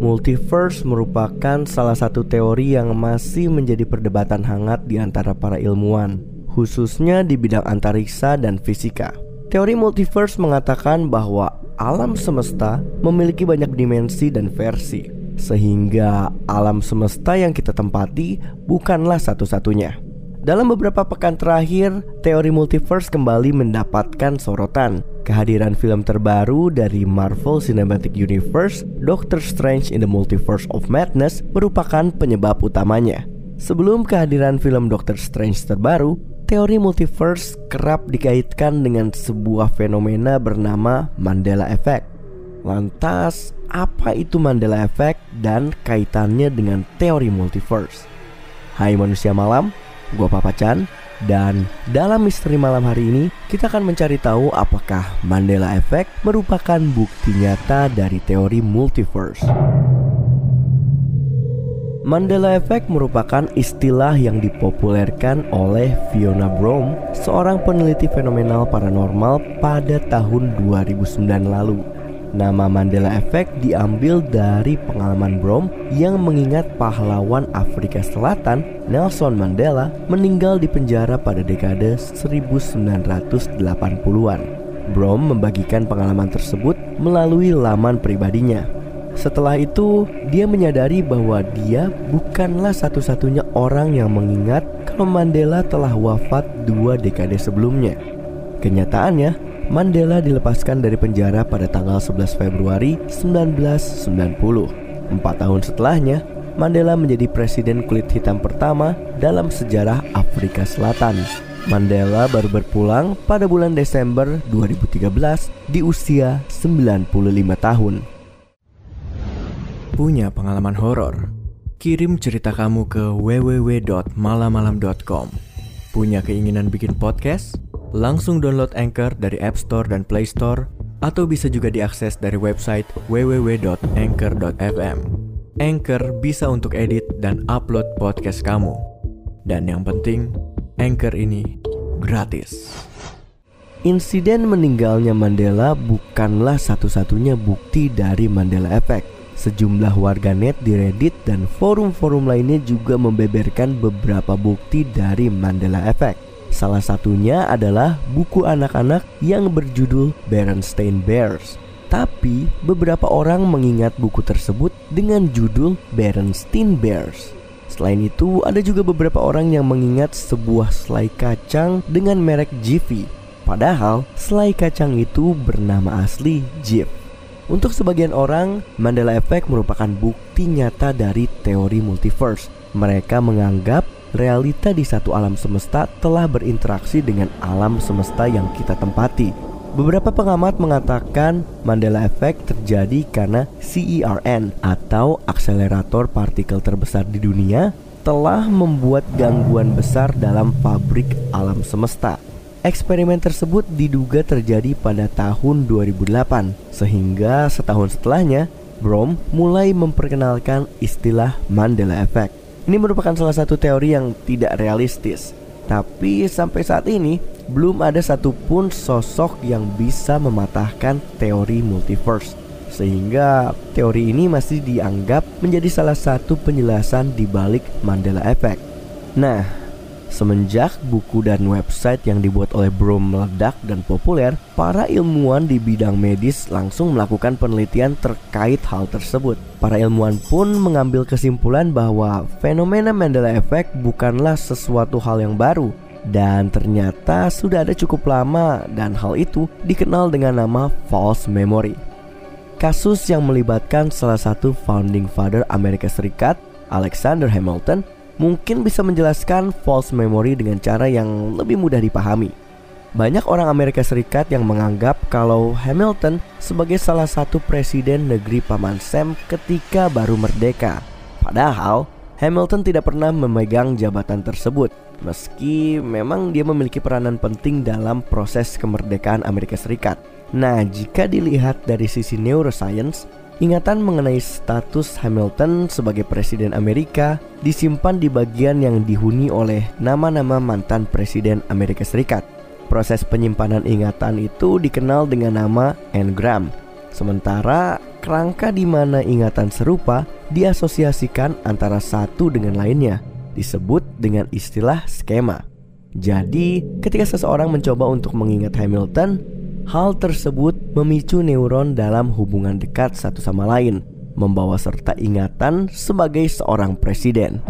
Multiverse merupakan salah satu teori yang masih menjadi perdebatan hangat di antara para ilmuwan, khususnya di bidang antariksa dan fisika. Teori multiverse mengatakan bahwa alam semesta memiliki banyak dimensi dan versi, sehingga alam semesta yang kita tempati bukanlah satu-satunya. Dalam beberapa pekan terakhir, teori multiverse kembali mendapatkan sorotan. Kehadiran film terbaru dari Marvel Cinematic Universe, Doctor Strange in the Multiverse of Madness, merupakan penyebab utamanya. Sebelum kehadiran film Doctor Strange terbaru, teori multiverse kerap dikaitkan dengan sebuah fenomena bernama Mandela Effect. Lantas, apa itu Mandela Effect dan kaitannya dengan teori multiverse? Hai manusia malam, Gua Papa Chan dan dalam misteri malam hari ini kita akan mencari tahu apakah Mandela Effect merupakan bukti nyata dari teori multiverse. Mandela Effect merupakan istilah yang dipopulerkan oleh Fiona Brom, seorang peneliti fenomenal paranormal pada tahun 2009 lalu. Nama Mandela Effect diambil dari pengalaman Brom yang mengingat pahlawan Afrika Selatan Nelson Mandela meninggal di penjara pada dekade 1980-an. Brom membagikan pengalaman tersebut melalui laman pribadinya. Setelah itu, dia menyadari bahwa dia bukanlah satu-satunya orang yang mengingat kalau Mandela telah wafat dua dekade sebelumnya. Kenyataannya, Mandela dilepaskan dari penjara pada tanggal 11 Februari 1990. Empat tahun setelahnya, Mandela menjadi presiden kulit hitam pertama dalam sejarah Afrika Selatan. Mandela baru berpulang pada bulan Desember 2013 di usia 95 tahun. Punya pengalaman horor? Kirim cerita kamu ke www.malamalam.com. Punya keinginan bikin podcast? Langsung download Anchor dari App Store dan Play Store atau bisa juga diakses dari website www.anchor.fm. Anchor bisa untuk edit dan upload podcast kamu. Dan yang penting, Anchor ini gratis. Insiden meninggalnya Mandela bukanlah satu-satunya bukti dari Mandela Effect. Sejumlah warganet di Reddit dan forum-forum lainnya juga membeberkan beberapa bukti dari Mandela Effect. Salah satunya adalah buku anak-anak yang berjudul Berenstain Bears. Tapi beberapa orang mengingat buku tersebut dengan judul Berenstein Bears. Selain itu, ada juga beberapa orang yang mengingat sebuah selai kacang dengan merek Jiffy. Padahal, selai kacang itu bernama asli Jif. Untuk sebagian orang, Mandela Effect merupakan bukti nyata dari teori multiverse. Mereka menganggap realita di satu alam semesta telah berinteraksi dengan alam semesta yang kita tempati. Beberapa pengamat mengatakan Mandela Effect terjadi karena CERN atau akselerator partikel terbesar di dunia telah membuat gangguan besar dalam pabrik alam semesta. Eksperimen tersebut diduga terjadi pada tahun 2008 sehingga setahun setelahnya Brom mulai memperkenalkan istilah Mandela Effect. Ini merupakan salah satu teori yang tidak realistis. Tapi sampai saat ini belum ada satupun sosok yang bisa mematahkan teori multiverse. Sehingga teori ini masih dianggap menjadi salah satu penjelasan di balik Mandela Effect. Nah, Semenjak buku dan website yang dibuat oleh Brom meledak dan populer, para ilmuwan di bidang medis langsung melakukan penelitian terkait hal tersebut. Para ilmuwan pun mengambil kesimpulan bahwa fenomena Mandela Effect bukanlah sesuatu hal yang baru, Dan ternyata sudah ada cukup lama dan hal itu dikenal dengan nama false memory. Kasus yang melibatkan salah satu founding father Amerika Serikat, Alexander Hamilton, mungkin bisa menjelaskan false memory dengan cara yang lebih mudah dipahami. Banyak orang Amerika Serikat yang menganggap kalau Hamilton sebagai salah satu presiden negeri Paman Sam ketika baru merdeka. Padahal Hamilton tidak pernah memegang jabatan tersebut, meski memang dia memiliki peranan penting dalam proses kemerdekaan Amerika Serikat. Nah, jika dilihat dari sisi neuroscience, ingatan mengenai status Hamilton sebagai presiden Amerika disimpan di bagian yang dihuni oleh nama-nama mantan presiden Amerika Serikat. Proses penyimpanan ingatan itu dikenal dengan nama engram. Sementara kerangka di mana ingatan serupa diasosiasikan antara satu dengan lainnya disebut dengan istilah skema. Jadi, ketika seseorang mencoba untuk mengingat Hamilton, hal tersebut memicu neuron dalam hubungan dekat satu sama lain, membawa serta ingatan sebagai seorang presiden.